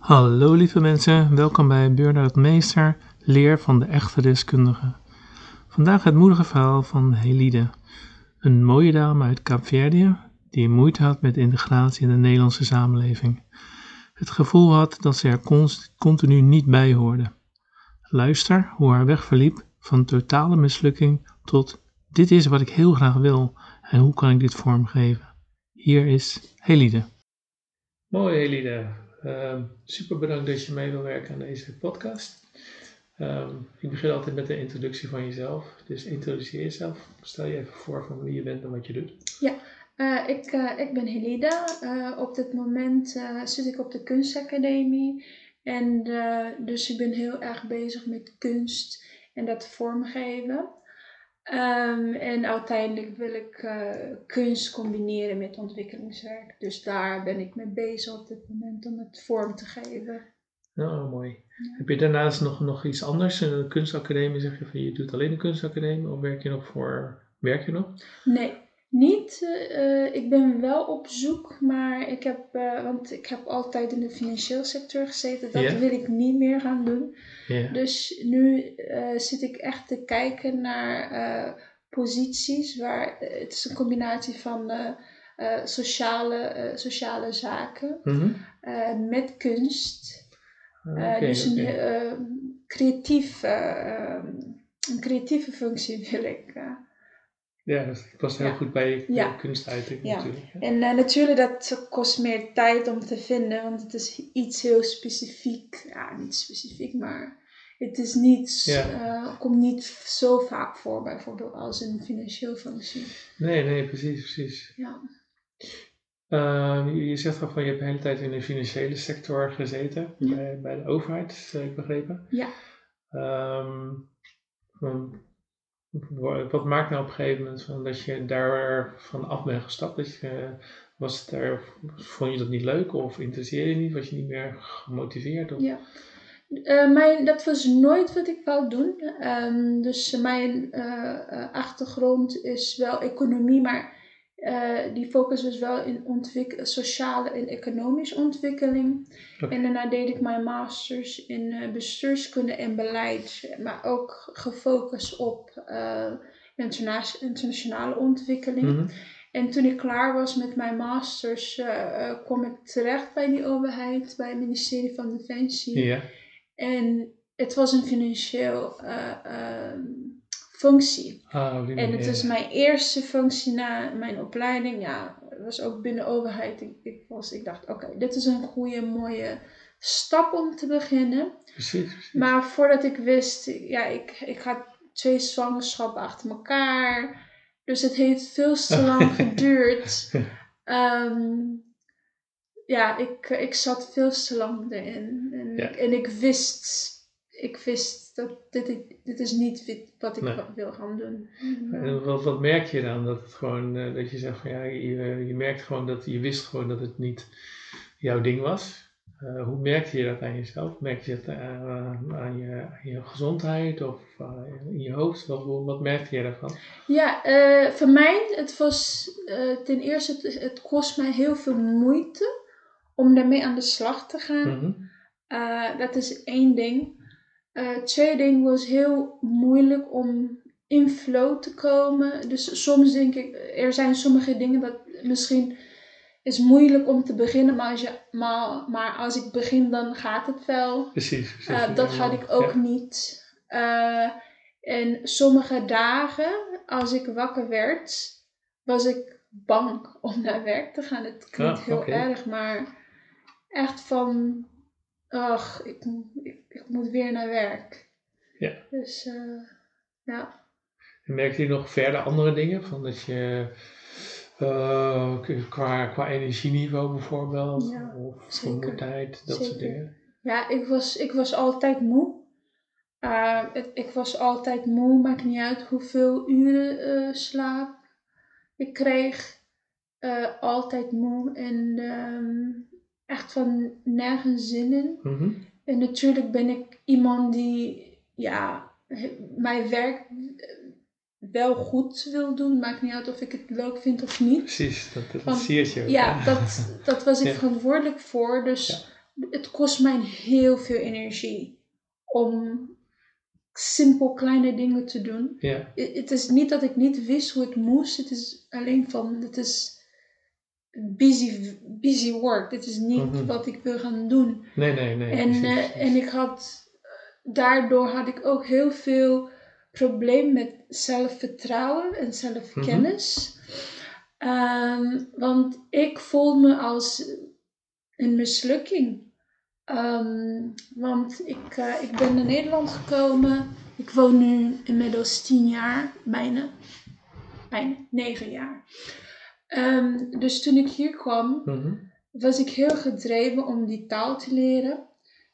Hallo lieve mensen, welkom bij Burnout Meester, leer van de echte deskundige. Vandaag het moedige verhaal van Helide, een mooie dame uit Kaapverdië die moeite had met integratie in de Nederlandse samenleving. Het gevoel had dat ze er continu niet bij hoorde. Luister hoe haar weg verliep van totale mislukking tot dit is wat ik heel graag wil en hoe kan ik dit vormgeven. Hier is Helide. Mooi Helide, uh, super bedankt dat je mee wil werken aan deze podcast. Um, ik begin altijd met de introductie van jezelf. Dus introduceer jezelf. Stel je even voor van wie je bent en wat je doet. Ja, uh, ik, uh, ik ben Helida. Uh, op dit moment zit ik op de kunstacademie. En dus ik ben heel erg bezig met kunst en dat vormgeven. Um, en uiteindelijk wil ik uh, kunst combineren met ontwikkelingswerk. Dus daar ben ik mee bezig op dit moment om het vorm te geven. Oh, mooi. Heb je daarnaast nog, nog iets anders? Een kunstacademie zeg je van je doet alleen een kunstacademie of werk je nog voor, werk je nog? Nee, niet. Uh, ik ben wel op zoek, maar ik heb, uh, want ik heb altijd in de financiële sector gezeten. Dat wil ik niet meer gaan doen. Yeah. Dus nu uh, zit ik echt te kijken naar posities waar het is een combinatie van sociale, sociale zaken mm -hmm. met kunst. Okay, dus een creatief, een creatieve functie wil ik. Ja, dat past heel goed bij ja. kunstuiting ja. natuurlijk. En uh, natuurlijk, dat kost meer tijd om te vinden, want het is iets heel specifiek. Ja, niet specifiek, maar het is niet, uh, komt niet zo vaak voor, bijvoorbeeld als een financieel functie. Nee, nee, precies, precies. Ja. Uh, je zegt al van je hebt de hele tijd in de financiële sector gezeten, bij, bij de overheid, heb ik begrepen. Ja. Um, wat maakt nou op een gegeven moment van dat je daar van af bent gestapt? Dat je, was het er, vond je dat niet leuk of interesseerde je niet? Was je niet meer gemotiveerd? Of? Ja. Uh, mijn, dat was nooit wat ik wou doen. Um, dus mijn uh, achtergrond is wel economie, maar uh, die focus was wel in sociale en economische ontwikkeling. Okay. En daarna deed ik mijn masters in uh, bestuurskunde en beleid, maar ook gefocust op uh, interna internationale ontwikkeling. Mm -hmm. En toen ik klaar was met mijn masters, kwam ik terecht bij die overheid, bij het ministerie van Defensie. Yeah. En het was een financieel functie. Ah, en het is mijn eerste functie na mijn opleiding. Ja, het was ook binnen overheid. Ik, ik, was, ik dacht, oké, dit is een goede, mooie stap om te beginnen. Precies, precies. Maar voordat ik wist, ja, ik, ik had twee zwangerschappen achter elkaar. Dus het heeft veel te lang geduurd. Um, ja, ik, ik zat veel te lang erin. En, ja. en ik wist ik wist dat dit, dit is niet wat ik nee. wil gaan doen. En wat, wat merk je dan? Dat het gewoon, uh, dat je zegt van ja, je, je merkt gewoon dat je wist gewoon dat het niet jouw ding was. Uh, hoe merkte je dat aan jezelf? Merkte je dat aan, je, aan je gezondheid of in je hoofd? Wat, wat merkte je daarvan? Ja, voor mij, het was ten eerste, het, het, kost mij heel veel moeite om daarmee aan de slag te gaan. Mm -hmm. dat is één ding. Uh, tweede ding was heel moeilijk om in flow te komen. Dus soms denk ik, er zijn sommige dingen dat misschien is moeilijk om te beginnen, maar als, je, maar, maar als ik begin, dan gaat het wel. Precies. precies uh, dat had ik ook niet. Uh, en sommige dagen, als ik wakker werd, was ik bang om naar werk te gaan. Het klinkt ah, heel okay. erg, maar echt van ach, ik, ik, ik, moet weer naar werk. Ja. Dus, uh, ja. En merkte je nog verder andere dingen? Van dat je uh, qua, qua energieniveau bijvoorbeeld, ja, of vermoeidheid, dat soort dingen? Ja, ik was, ik was altijd moe. Uh, het, ik was altijd moe, maakt niet uit hoeveel uren slaap ik kreeg. altijd moe en um, echt van nergens zin in. Mhm. En natuurlijk ben ik iemand die ja, mijn werk wel goed wil doen. Maakt niet uit of ik het leuk vind of niet. Precies, dat, dat zie je. Ja, dat, dat was ik verantwoordelijk voor. Dus het kost mij heel veel energie om simpel kleine dingen te doen. Ja. Het is niet dat ik niet wist hoe het moest. Het is alleen van, het is busy, busy work. Dit is niet Mhm. wat ik wil gaan doen. Nee, nee, nee. En, eh, en ik had, daardoor had ik ook heel veel probleem met zelfvertrouwen en zelfkennis. Ehm, want ik voel me als een mislukking. Ehm, want ik, eh, ik ben naar Nederland gekomen. Ik woon nu inmiddels tien jaar, bijna. Bijna negen jaar. Ehm, dus toen ik hier kwam, Mhm. was ik heel gedreven om die taal te leren.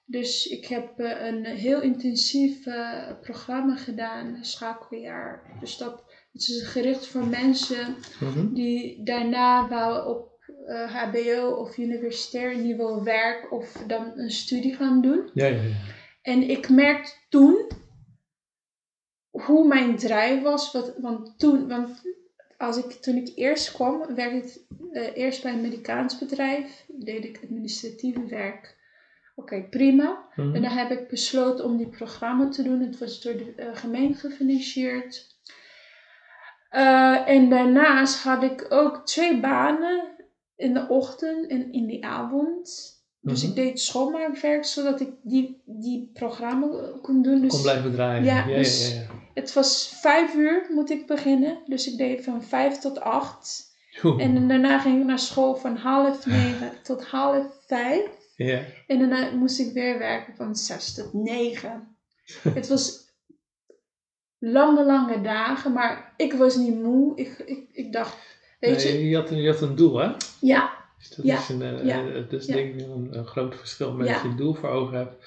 Dus ik heb eh, een heel intensief eh, programma gedaan, schakeljaar. Dus dat het is gericht voor mensen Mhm. die daarna wou op eh, HBO of universitair niveau werk of dan een studie gaan doen. Ja, ja, ja. En ik merkte toen hoe mijn drijf was. Wat, want toen, want als ik, toen ik eerst kwam, werkte ik eh, eerst bij een Amerikaans bedrijf. Deed ik administratieve werk. Oké, prima. Mhm. En dan heb ik besloten om die programma te doen. Het was door de eh, gemeente gefinancierd. Eh, en daarnaast had ik ook twee banen in de ochtend en in de avond. Dus Mhm. ik deed schoonmaakwerk zodat ik die, die programma kon doen. Dus Kon blijven draaien. Ja, ja, dus- ja, ja. Het was vijf uur moet ik beginnen. Dus ik deed van vijf tot acht. Oeh. En daarna ging ik naar school van half negen tot half vijf. En daarna moest ik weer werken van 6 tot 9. het was lange, lange dagen, maar ik was niet moe. Ik, ik, ik dacht, weet Nee, je, je, had een, je had een doel, hè? ja, Dus dat Ja, is, een, eh, ja, ja. denk ik een, een groot verschil. Als je doel voor ogen hebt,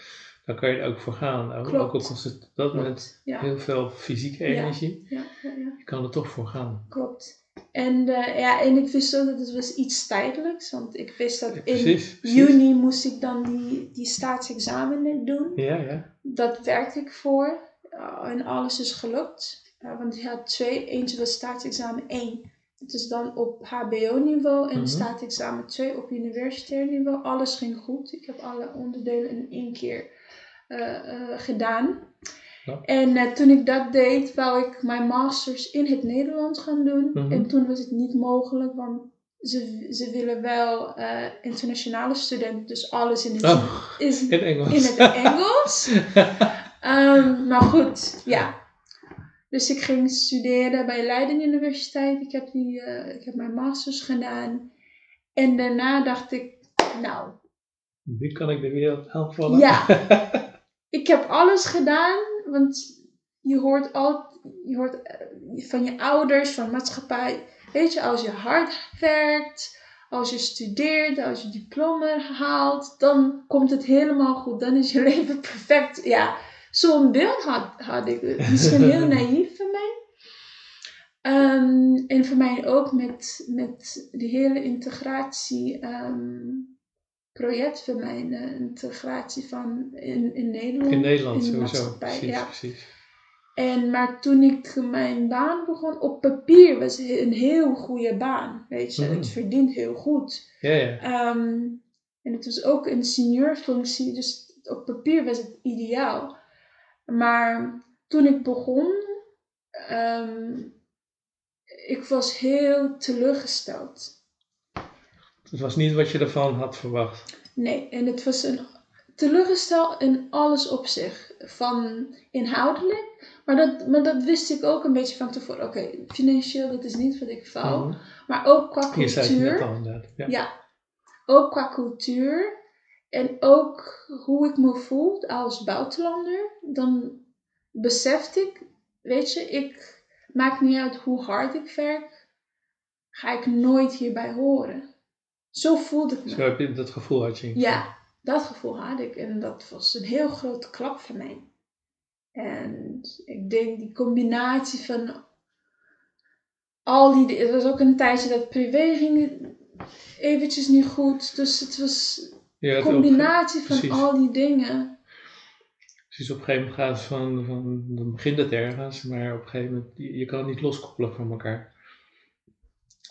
dan kan je er ook voor gaan. Ook, ook al kost het dat met. Ja, heel veel fysieke energie, ja, ja, je kan er toch voor gaan. klopt. En, eh, ja, en ik wist ook dat het was iets tijdelijks, want ik wist dat in Precies, juni moest ik dan die, die staatsexamen doen. Ja, ja. Dat werkte ik voor uh, en alles is gelukt. Uh, want ik had twee, eentje was staatsexamen 1. Het is dan op HBO-niveau en Mhm. staatsexamen 2 op universitair niveau. Alles ging goed. Ik heb alle onderdelen in één keer gedaan. Ja. En uh, toen ik dat deed, wou ik mijn masters in het Nederlands gaan doen. Mhm. En toen was het niet mogelijk, want ze, ze willen wel uh, internationale studenten. Dus alles in het, Oh, is in Engels. in het Engels. Um, maar goed, ja. Dus ik ging studeren bij Leiden Universiteit. Ik heb, die, uh, ik heb mijn masters gedaan. En daarna dacht ik, nou, Nu kan ik de wereld aanvallen. ja. ik heb alles gedaan, want je hoort, al, je hoort uh, van je ouders, van maatschappij. Weet je, als je hard werkt, als je studeert, als je diploma haalt, dan komt het helemaal goed. Dan is je leven perfect. Ja, zo'n beeld had, had ik. Misschien heel naïef van mij. Um, en voor mij ook met, met de hele integratie um, project voor mij, de integratie van in, in Nederland. In Nederland in sowieso, precies, ja. precies. En, maar toen ik mijn baan begon, op papier was het een heel goede baan. Weet je, Mhm. het verdient heel goed. Ja, ja. Um, en het was ook een seniorfunctie, dus op papier was het ideaal. Maar toen ik begon, um, ik was heel teleurgesteld. Het was niet wat je ervan had verwacht. Nee, en het was een teleurgesteld in alles op zich. Van inhoudelijk, maar dat, maar dat wist ik ook een beetje van tevoren. Oké, okay, financieel, dat is niet wat ik wou. Mhm. Maar ook qua Je zei het net cultuur. al inderdaad. Ja. Ja, ook qua cultuur. En ook hoe ik me voel als buitenlander. Dan besefte ik, weet je, ik maakt niet uit hoe hard ik werk. Ga ik nooit hierbij horen. Zo voelde ik me. Zo heb je dat gevoel had je. Ja, dat gevoel had ik. En dat was een heel grote klap voor mij. En ik denk die combinatie van al die... Het was ook een tijdje dat privé ging eventjes niet goed. Dus het was Ja, een combinatie ook- van al die dingen. Precies, op een gegeven moment gaat het van, van, dan begint het ergens, maar op een gegeven moment, je, je kan het niet loskoppelen van elkaar.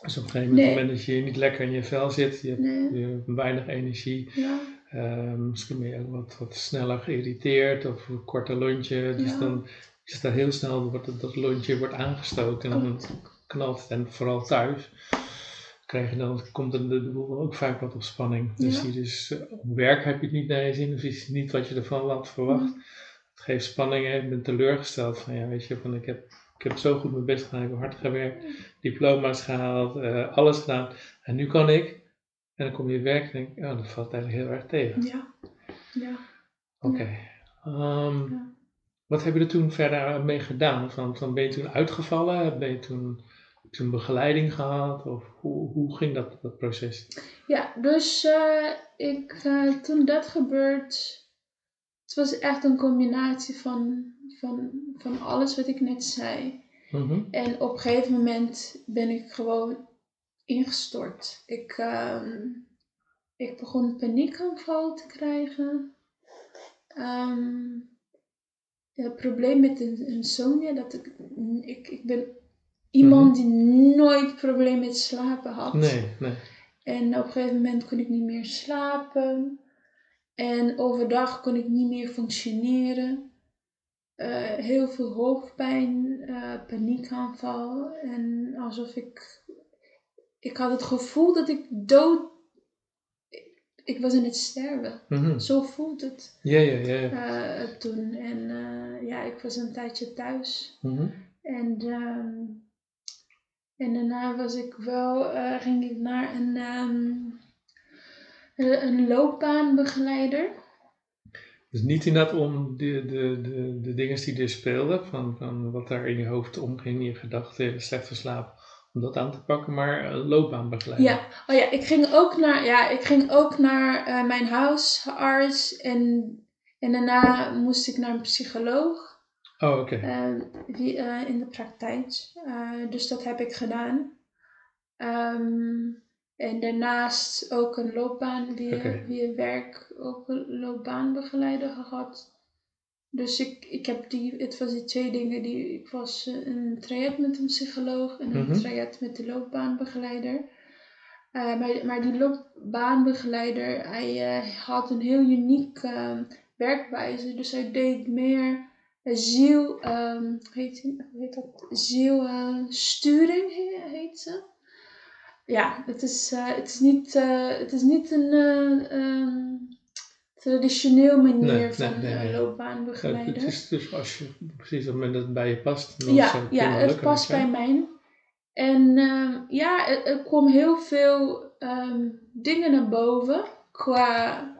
Dus op een gegeven moment, Nee. dat je niet lekker in je vel zit, je hebt, Nee. je hebt weinig energie, Ja, Ehm, misschien ben je ook wat, wat sneller geïrriteerd of een korte lontje. Dus Ja. dan is dat heel snel wordt het- dat lontje wordt aangestoken en dan Oh. knalt het. En vooral thuis krijg je dan, komt de, de boel ook vaak wat op spanning. Dus, Ja. je dus eh, op werk heb je het niet naar je zin of is niet wat je ervan had verwacht. Het geeft spanning en je bent teleurgesteld van ja weet je, van ik heb, ik heb zo goed mijn best gedaan, ik heb hard gewerkt, diploma's gehaald, eh, alles gedaan. En nu kan ik. En dan kom je werk en denk ik, oh, dat valt eigenlijk heel erg tegen. Ja. Ja. Oké. Ehm, Ja. Wat heb je er toen verder mee gedaan? Van, van ben je toen uitgevallen? Ben je toen, heb je toen begeleiding gehad? Of hoe, hoe ging dat, dat proces? Ja, dus eh, ik, eh, toen dat gebeurt, was echt een combinatie van, van, van alles wat ik net zei. Mhm. En op een gegeven moment ben ik gewoon ingestort. Ik, ehm, ik begon paniekaanval te krijgen. Ehm, het probleem met een insomnia, dat ik, ik, ik ben iemand die nooit probleem met slapen had. Nee, nee. En op een gegeven moment kon ik niet meer slapen. En overdag kon ik niet meer functioneren. Eh, heel veel hoofdpijn, eh, paniekaanval. En alsof ik. Ik had het gevoel dat ik dood. Ik, was in het sterven. Mhm. Zo voelt het Ja, ja, ja. ja. eh, toen. En ja, ik was een tijdje thuis. Mhm. En, ehm, en daarna was ik wel, ging ik naar een, ehm, een, een loopbaanbegeleider. Dus niet inderdaad om de, de, de, de dingen die er speelden, van, van wat daar in je hoofd omging, je gedachten, slechte slaap, om dat aan te pakken, maar uh, loopbaanbegeleiding. Ja, oh ja, ik ging ook naar, ja, ik ging ook naar eh, mijn huisarts en, en daarna moest ik naar een psycholoog. Oh, oké. Ehm, eh, in de praktijk. Eh, dus dat heb ik gedaan. Ehm, en daarnaast ook een loopbaan, Oké. via werk, ook een loopbaanbegeleider gehad. Dus ik, ik heb die, het was die twee dingen, die, ik was eh, een traject met een psycholoog en een Mhm. traject met de loopbaanbegeleider. Eh, maar, maar die loopbaanbegeleider, hij eh, had een heel uniek eh, werkwijze. Dus hij deed meer ziel, ehm, heet, hoe heet dat? Zielsturing he- heet ze. Ja, het is, eh, het is, niet, eh, het is niet een eh, ehm, traditioneel manier Nee, van nee, nee, nee. Ja, loopbaanbegeleider. het is dus als je precies op het moment dat het bij je past, dan Ja, het ja het past bij mij. En ehm, ja, er, er kwam heel veel ehm, dingen naar boven qua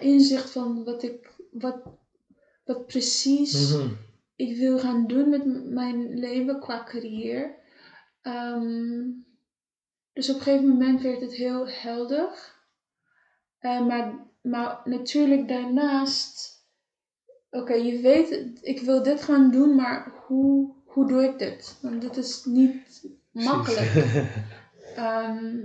inzicht van wat ik, wat, wat precies Mhm. ik wil gaan doen met mijn leven qua carrière. Dus op een gegeven moment werd het heel helder. Eh, maar, maar natuurlijk daarnaast, oké, je weet, ik wil dit gaan doen, maar hoe, hoe doe ik dit? Want dit is niet makkelijk. Ehm,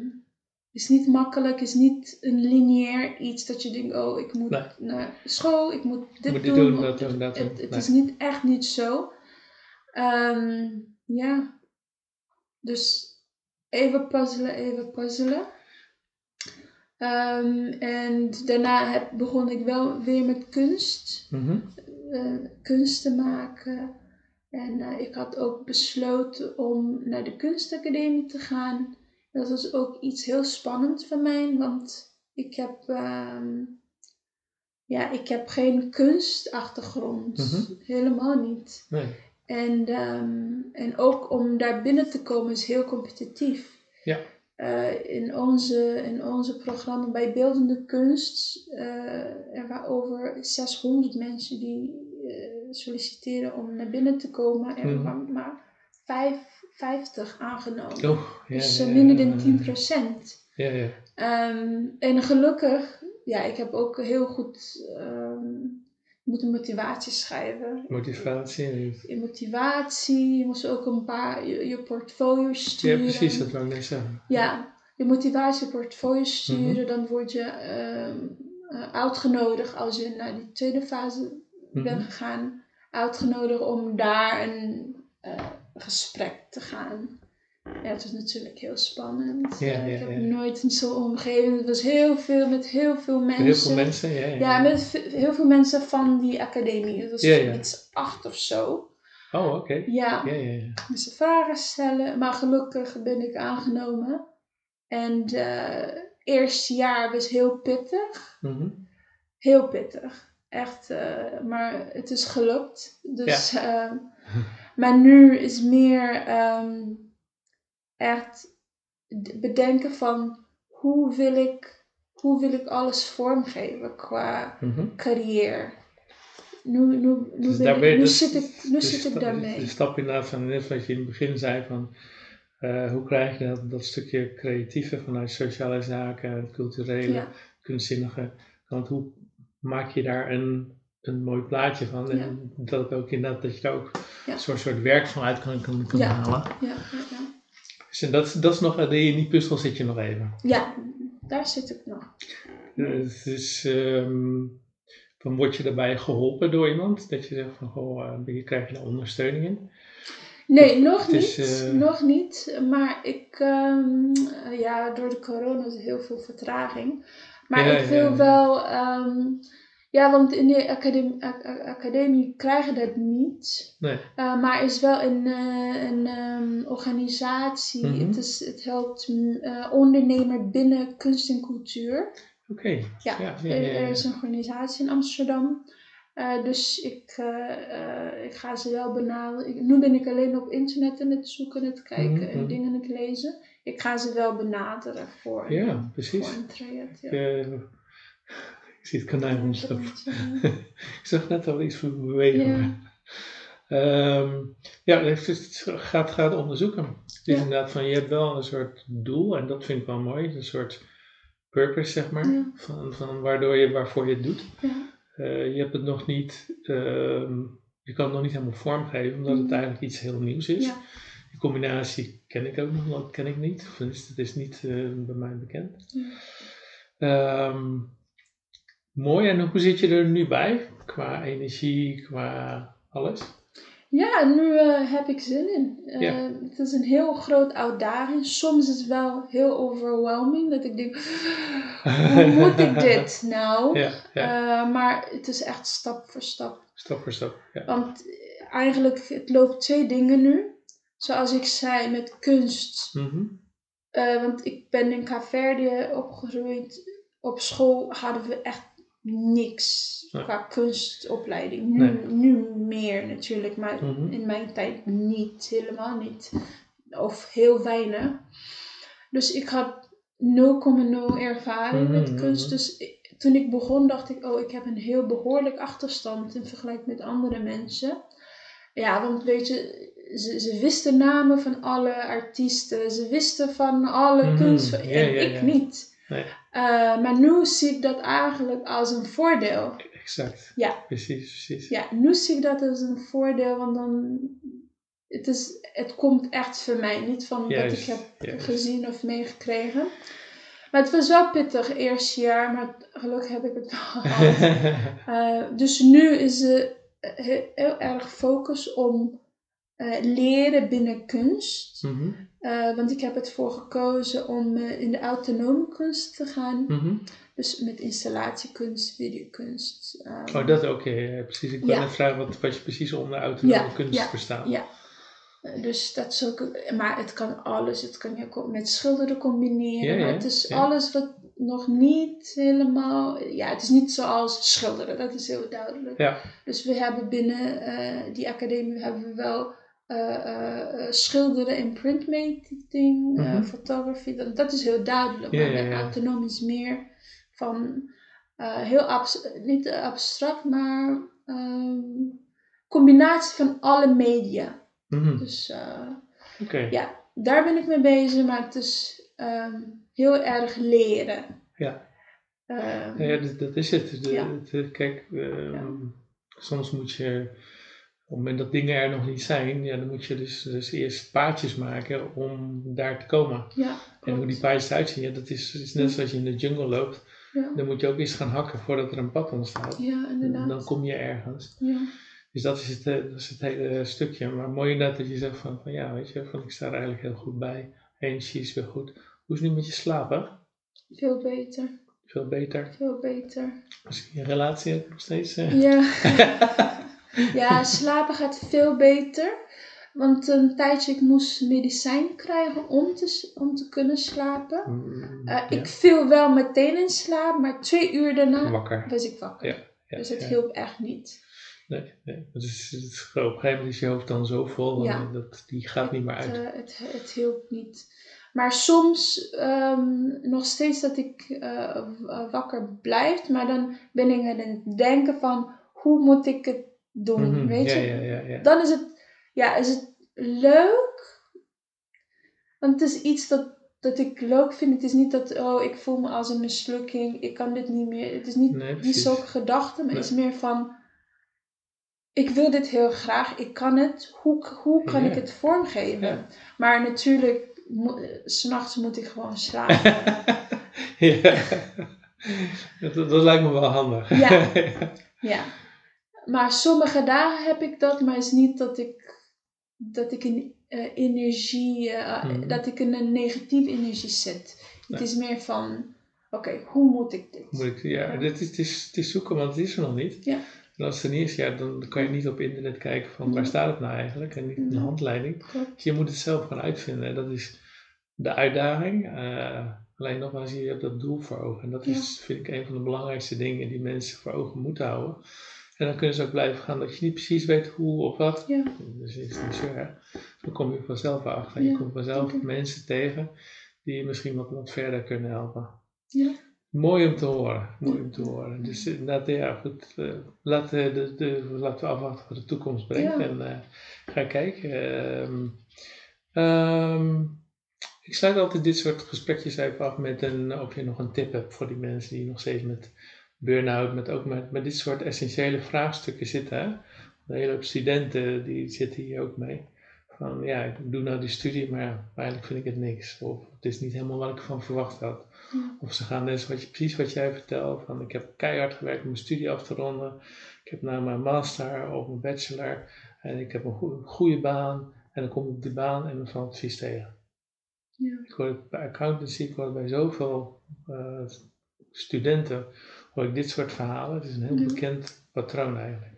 is niet makkelijk, is niet een lineair iets dat je denkt, oh, ik moet Nee. naar school, ik moet dit Moet doen. doen, dat doen, dat. Het, het Nee. is niet echt niet zo. Ehm, ja, dus even puzzelen, even puzzelen. Ehm, en daarna heb, begon ik wel weer met kunst Mhm. eh, kunst te maken. En eh, ik had ook besloten om naar de kunstacademie te gaan. Dat was ook iets heel spannends voor mij, want ik heb, ehm, ja, ik heb geen kunstachtergrond. Mhm. Helemaal niet. Nee. En, ehm, en ook om daar binnen te komen is heel competitief. Ja. Eh, in, onze, in onze programma bij beeldende kunst, eh, er waren over 600 mensen die eh, solliciteren om naar binnen te komen. En er Mhm. waren maar vijf, 50 aangenomen. Oh, ja, dus ja, minder ja, dan 10%. Ja, ja. Ehm, en gelukkig, ja, ik heb ook heel goed ehm moeten motivatie schrijven. Motivatie. Je motivatie, je moest ook een paar, je, je portfolio Ja, sturen. precies, dat wou ik net zeggen. Ja, je motivatie, portfolio Mhm. sturen, dan word je ehm, eh, uitgenodigd als je naar die tweede fase Mhm. bent gegaan. Uitgenodigd om daar een eh, gesprek te gaan. Ja, het was natuurlijk heel spannend. Ja, Eh, ja, ik heb nooit in zo'n omgeving. Het was heel veel met heel veel mensen. Heel veel mensen, ja. ja. Met heel veel mensen van die academie. Het was iets acht of zo. Oh, oké. Ja, Ja, ja, ja. moesten vragen stellen. Maar gelukkig ben ik aangenomen. En het eerste jaar was heel pittig. Mhm. Heel pittig. Echt, eh, maar het is gelukt. Dus, ehm, maar nu is meer ehm, echt bedenken van hoe wil ik, hoe wil ik alles vormgeven qua Mhm. carrière. Nu, nu, nu, Dus ik- nu dus- zit ik, nu de zit ik daarmee. De stap inderdaad van net wat je in het begin zei van eh, hoe krijg je dat, dat stukje creatieve vanuit sociale zaken, culturele, Ja. kunstzinnige kant. Hoe maak je daar een, een mooi plaatje van? En Ja. dat ook inderdaad dat je daar ook Ja. een soort, soort werk van uit kan, kan, halen. Ja, ja, ja. Dus dat, is- dat is nog, in die puzzel zit je nog even. ja, daar zit ik nog. Eh, Het is, ehm, dan word je daarbij geholpen door iemand, dat je zegt van, goh, eh, je krijgt daar ondersteuning in. Nee, nog Het is, niet. eh, Nog niet. Maar ik, ehm, ja, door de corona is er heel veel vertraging. Maar Ja, ik wil ja, ja. wel, ehm, ja, want in de academie, academie krijgen dat niet. Nee. Uh, maar is wel een, eh, een ehm, organisatie. Mhm. het, is, het helpt eh, ondernemer binnen kunst en cultuur. Oké. Ja, Ja, ja, er, ja, ja. er is een organisatie in Amsterdam. Dus ik, ik ga ze wel benaderen. Nu ben ik alleen op internet aan het zoeken, aan het kijken Mhm, en mhm. dingen aan het lezen. Ik ga ze wel benaderen voor, een- Ja, precies. voor een traject. Ja. Ik zie het. Ja. ik zag net al iets voor bewegen. Ja. Ehm, ja, het gaat, gaat onderzoeken. Het is Ja. inderdaad van, je hebt wel een soort doel en dat vind ik wel mooi. Een soort purpose, zeg maar. Ja. Van, van waardoor je, waarvoor je het doet. Ja. Eh, je hebt het nog niet, ehm, je kan het nog niet helemaal vormgeven, omdat het Mhm. eigenlijk iets heel nieuws is. Ja. Die combinatie ken ik ook nog, dat ken ik niet. Of Het is niet eh, bij mij bekend. Ja. Mooi, en hoe zit je er nu bij? Qua energie, qua alles? Ja, nu eh, heb ik zin in. Eh, Ja. Het is een heel groot uitdaging. Soms is het wel heel overwhelming. Dat ik denk, hoe moet ik dit nou? Ja, ja. Eh, maar het is echt stap voor stap. stap voor stap. Ja. Want eigenlijk, het loopt twee dingen nu. Zoals ik zei, met kunst. Mhm. Want ik ben in Kaapverdië opgegroeid. Op school hadden we echt niks Nee. qua kunstopleiding. Nu, Nee. nu meer natuurlijk, maar Mhm. in mijn tijd niet, helemaal niet. Of heel weinig. Dus ik had 0,0 ervaring met Mhm, kunst. mhm. Dus ik- toen ik begon dacht ik, oh, ik heb een heel behoorlijk achterstand in vergelijking met andere mensen. Ja, want weet je, ze, ze wisten namen van alle artiesten. Ze wisten van alle kunst. ja, en ja, ik niet. Nee. Eh, maar nu zie ik dat eigenlijk als een voordeel. Exact. Ja. Precies, precies. Ja, nu zie ik dat als een voordeel, want dan. Het, is, het komt echt van mij, niet van Juist, wat ik heb juist. gezien of meegekregen. Maar het was wel pittig, eerste jaar, maar gelukkig heb ik het wel gehad. Eh, dus nu is het heel, heel erg focus om eh, leren binnen kunst. Mhm, Eh, want ik heb het voor gekozen om eh, in de autonome kunst te gaan. mhm. Dus met installatiekunst, videokunst. ehm, Oh, dat ook, precies. Ik wil Ja. net vragen wat, wat je precies onder autonome Ja, kunst ja, verstaat. ja. Dus dat is ook, maar het kan alles. Het kan je ook met schilderen combineren. Ja, het is alles wat nog niet helemaal. Ja, het is niet zoals schilderen, dat is heel duidelijk. Ja. Dus we hebben binnen die academie hebben we wel schilderen en printmaking, eh Mhm. photography. Dat, dat is heel duidelijk. Ja, maar autonoom is meer van eh, heel abs niet abstract, maar ehm, combinatie van alle media. Mhm, Dus eh, ja, daar ben ik mee bezig, maar het is ehm, heel erg leren. Ja. Ehm, ja, dat, dat is het. De- Ja. het- kijk, Ja. soms moet je, het moment dat dingen er nog niet zijn, ja, dan moet je dus, dus eerst paadjes maken om daar te komen. ja, En hoe die paadjes eruit zien, ja, dat is, is net zoals je in de jungle loopt. Ja, Dan moet je ook eens gaan hakken voordat er een pad ontstaat. ja, inderdaad. Dan kom je ergens. Ja. Dus dat is het, eh, dat is het hele stukje. Maar mooi net dat je zegt van, van ja, weet je, van ik sta er eigenlijk heel goed bij. Energie is weer goed. Hoe is het nu met je slapen? Veel beter. Veel beter. Veel beter. Als je een relatie hebt nog steeds. eh, Ja. ja, slapen gaat veel beter. Want een tijdje ik moest medicijn krijgen om te, om te kunnen slapen. mm, Eh, ja, Ik viel wel meteen in slaap, maar twee uur daarna Wakker. was ik wakker. Ja, Ja, dus het hielp echt niet. Nee. Het het is, op een gegeven moment is je hoofd dan zo vol, dat, die gaat niet meer Het, uit. eh, het, het hielp niet. Maar soms ehm, nog steeds dat ik eh, wakker blijf, maar dan ben ik aan het denken van hoe moet ik het doen, Mhm, weet je? ja, ja, ja. Dan is het, ja, is het leuk, want het is iets dat, dat ik leuk vind. Het is niet dat, oh, ik voel me als een mislukking, ik kan dit niet meer. Het is niet, Nee, precies. zulke gedachten, maar het is meer van, ik wil dit heel graag, ik kan het, hoe, hoe kan ik het vormgeven? Maar natuurlijk, eh, s'nachts moet ik gewoon slapen. ja. Dat, dat lijkt me wel handig. Ja. ja. Maar sommige dagen heb ik dat, maar het is niet dat ik, dat ik een eh, energie, eh, Mhm. dat ik een negatieve energie zit. Het is meer van, oké, hoe moet ik dit? Moet ik, ja, Ja. Dit is, het, is, het is zoeken, want het is er nog niet. Ja. En als het er niet is, ja, dan kan je niet op internet kijken van waar Nee. staat het nou eigenlijk en niet een Nee. handleiding. Dus je moet het zelf gaan uitvinden en dat is de uitdaging. Eh, alleen nogmaals, je hebt dat doel voor ogen. En dat is, vind ik, een van de belangrijkste dingen die mensen voor ogen moeten houden. En dan kunnen ze ook blijven gaan dat je niet precies weet hoe of wat. Ja, Dus het is niet zo erg. Dan kom je vanzelf achter. Je komt vanzelf mensen tegen die je misschien wat, wat verder kunnen helpen. ja. Mooi om te horen. Mooi om te horen. Dus inderdaad, ja, goed. eh, laten, we de, de, laten we afwachten wat de toekomst brengt. Ja. En eh ga kijken. Ehm, ehm, ik sluit altijd dit soort gesprekjes even af met een, of je nog een tip hebt voor die mensen die nog steeds met burn-out, met ook met, met dit soort essentiële vraagstukken zitten. Hè? Een hele hoop studenten die zitten hier ook mee. Van ja, ik doe nou die studie, maar ja, eigenlijk vind ik het niks. Of het is niet helemaal wat ik van verwacht had. Ja. Of ze gaan dus wat je, precies wat jij vertelt. Van ik heb keihard gewerkt om mijn studie af te ronden. Ik heb nou mijn master of mijn bachelor. En ik heb een goe- goede baan. En dan kom ik op die baan en dan valt het vies tegen. Ja. Ik hoor het bij accountancy, ik hoor het bij zoveel eh, studenten, hoor ik dit soort verhalen. Het is een heel Ja. bekend patroon eigenlijk.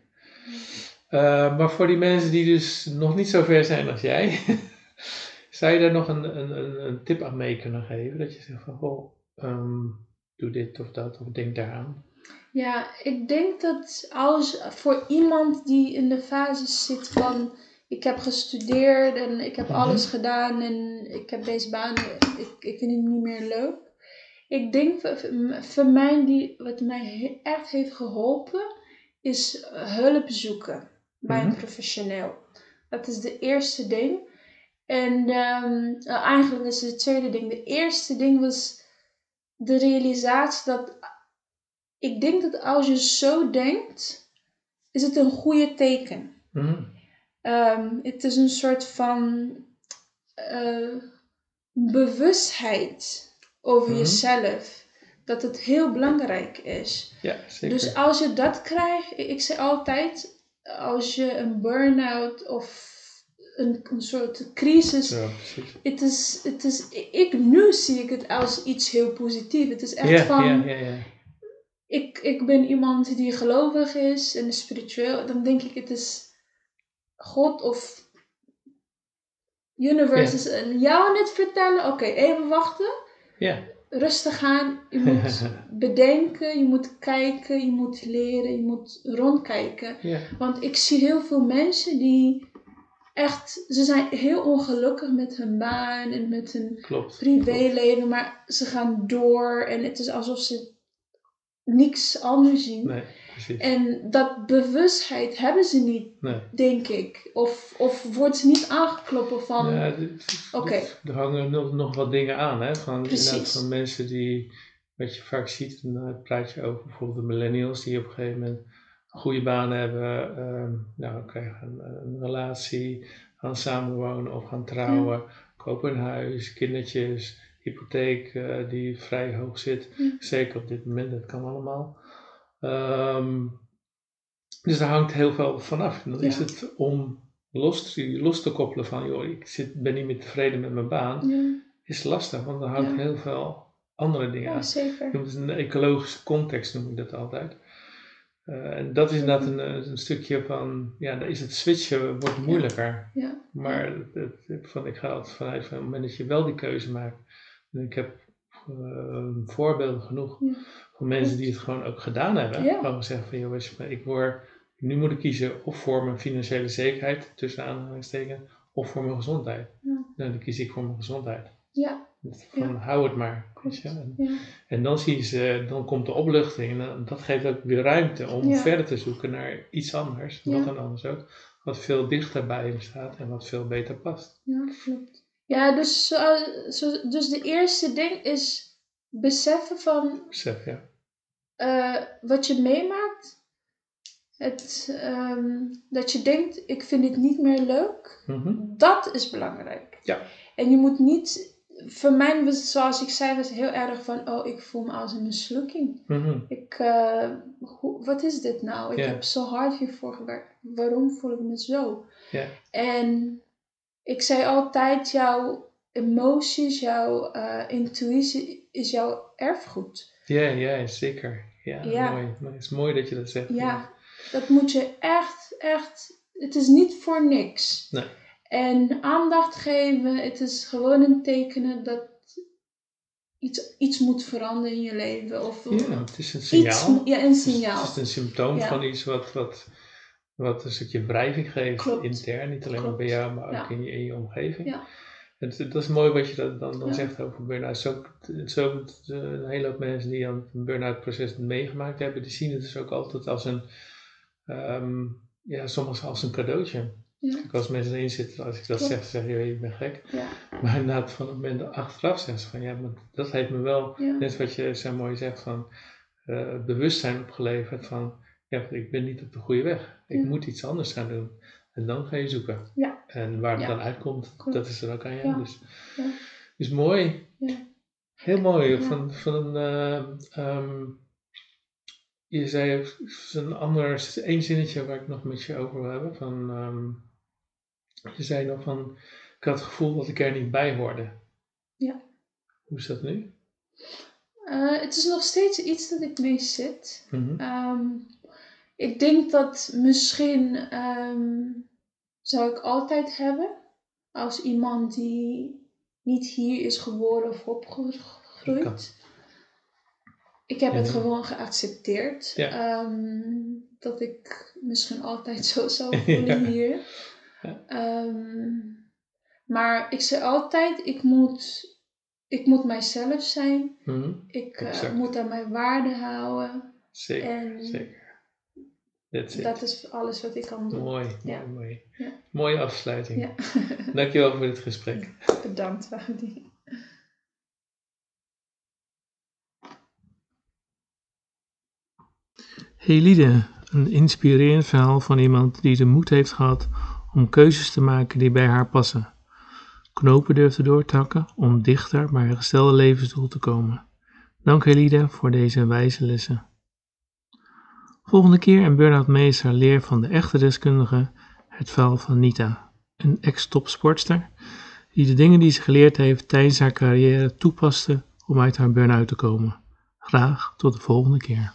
Eh, maar voor die mensen die dus nog niet zo ver zijn als jij, zou je daar nog een, een, een, een tip aan mee kunnen geven? Dat je zegt van, goh, ehm, doe dit of dat, of denk daaraan. Ja, ik denk dat als voor iemand die in de fase zit van ik heb gestudeerd en ik heb Mhm. alles gedaan en ik heb deze baan, ik, ik vind het niet meer leuk. Ik denk voor- mij, die, wat mij echt heeft geholpen, is hulp zoeken bij een Mhm. professioneel. Dat is de eerste ding. En ehm, eh, eigenlijk is het het tweede ding. De eerste ding was de realisatie dat ik denk dat als je zo denkt, is het een goede teken. Mhm. Ehm, het is een soort van eh, bewustheid over Mhm. jezelf. Dat het heel belangrijk is. Ja, zeker. Dus als je dat krijgt, ik zeg altijd, als je een burn-out of een, een soort crisis ja, precies. het is, het is, ik, nu zie ik het als iets heel positiefs. Het is echt van. Ik, ik ben iemand die gelovig is en spiritueel. Dan denk ik, het is God of universe is aan jou aan het vertellen. Oké, even wachten. Ja, Rustig aan. Je moet bedenken, je moet kijken, je moet leren, je moet rondkijken. ja. Want ik zie heel veel mensen die echt, ze zijn heel ongelukkig met hun baan en met hun klopt. privéleven, maar ze gaan door en het is alsof ze niks anders zien. Nee, precies. En dat bewustheid hebben ze niet, Nee. denk ik. Of, of wordt ze niet aangekloppen van, Ja, Oké. Er hangen nog, nog wat dingen aan, hè? Van, mensen die, wat je vaak ziet, en dan praat je over bijvoorbeeld de millennials, die op een gegeven moment een goede baan hebben, ehm, nou, krijgen een, een relatie, gaan samenwonen of gaan trouwen, kopen een huis, kindertjes, hypotheek eh, die vrij hoog zit. Zeker op dit moment, dat kan allemaal. Ehm, Dus daar hangt heel veel vanaf. En dan is het om los te, los te koppelen van, joh, ik zit, ben niet meer tevreden met mijn baan, Ja, is lastig, want er hangt Ja. heel veel andere dingen ja aan. zeker. Je noemt het een ecologische context, noem ik dat altijd. Eh, en dat is inderdaad een, eh, een stukje van, ja, dan is het switchen wordt moeilijker. Ja, Maar het, het- van, ik ga altijd vanuit van het moment dat je wel die keuze maakt. Ik heb eh, voorbeelden genoeg Ja. van mensen die het gewoon ook gedaan hebben. Ja. Gewoon zeggen van, joh, ik word, nu moet ik kiezen of voor mijn financiële zekerheid, tussen aanhalingstekens, of voor mijn gezondheid. Ja. Nou, dan kies ik voor mijn gezondheid. ja, Van, hou het maar. En, Ja, en dan zie je ze, dan komt de opluchting en dat geeft ook weer ruimte om verder te zoeken naar iets anders, wat dan anders ook, wat veel dichter bij hem staat en wat veel beter past. ja, klopt. Ja, dus, zo, zo- dus de eerste ding is beseffen van Besef, ja. eh, wat je meemaakt. Het, ehm, dat je denkt, ik vind dit niet meer leuk. Mhm. Dat is belangrijk. Ja. En je moet niet... Voor mij was zoals ik zei, was heel erg van... Oh, ik voel me als een mislukking. Mhm. Ik, eh, hoe, wat is dit nou? Ik heb zo hard hiervoor gewerkt. Waarom voel ik me zo? Ja. En ik zei altijd, jouw emoties, jouw eh, intuïtie is jouw erfgoed. Ja, ja, zeker. Ja, mooi. Maar het is mooi dat je dat zegt. Ja, dat moet je echt, echt. Het is niet voor niks. Nee. En aandacht geven, het is gewoon een tekenen dat iets, iets moet veranderen in je leven. Of Ja, het is een iets, signaal. ja, een signaal. Het is een symptoom Ja. van iets wat, wat, wat een stukje wrijving geeft Klopt. intern. Niet alleen maar Klopt. bij jou, maar ook in, je, in je omgeving. Ja. Het, dat is mooi wat je dat dan, dan Ja. zegt over burn-out. Zo, zo, een hele hoop mensen die aan het burn-out proces meegemaakt hebben, die zien het dus ook altijd als een, ehm, ja, soms als een cadeautje. Ja. Als mensen erin zitten, als ik dat Klopt. zeg, zeg je, je bent gek. Ja, Maar inderdaad, van het moment achteraf zeggen ze van, ja, maar dat heeft me wel, net wat je zo mooi zegt, van eh, bewustzijn opgeleverd van, ja, ik ben niet op de goede weg. Ik Ja. moet iets anders gaan doen. En dan ga je zoeken. Ja. En waar het Ja. dan uitkomt, Klopt. dat is er ook aan jou. Dus, Ja. dus mooi. Ja. Heel mooi. Van, van een, eh, ehm, je zei een ander, één zinnetje waar ik nog met je over wil hebben. Van, ehm, je zei nog van, ik had het gevoel dat ik er niet bij hoorde. Ja. Hoe is dat nu? Eh, het is nog steeds iets dat ik mee zit. Mhm. Ehm, ik denk dat misschien ehm, zou ik altijd hebben als iemand die niet hier is geboren of opgegroeid. Ik heb het gewoon geaccepteerd. Ja. ehm, dat ik misschien altijd zo zou voelen Ja. hier. Ehm, maar ik zei altijd, ik moet, ik moet mijzelf zijn. Mhm. Ik eh, moet aan mijn waarde houden. Zeker, En zeker. Dat is alles wat ik kan doen. Mooi, Ja. mooi, mooi. Ja. Mooie afsluiting. Ja. Dankjewel voor dit gesprek. Bedankt, Wadi. Helide, een inspirerend verhaal van iemand die de moed heeft gehad om keuzes te maken die bij haar passen. Knopen durft te doortakken om dichter bij haar gestelde levensdoel te komen. Dank Helide voor deze wijze lessen. Volgende keer een burn-out meester leer van de echte deskundige het verhaal van Nita, een ex-topsportster die de dingen die ze geleerd heeft tijdens haar carrière toepaste om uit haar burn-out te komen. Graag tot de volgende keer.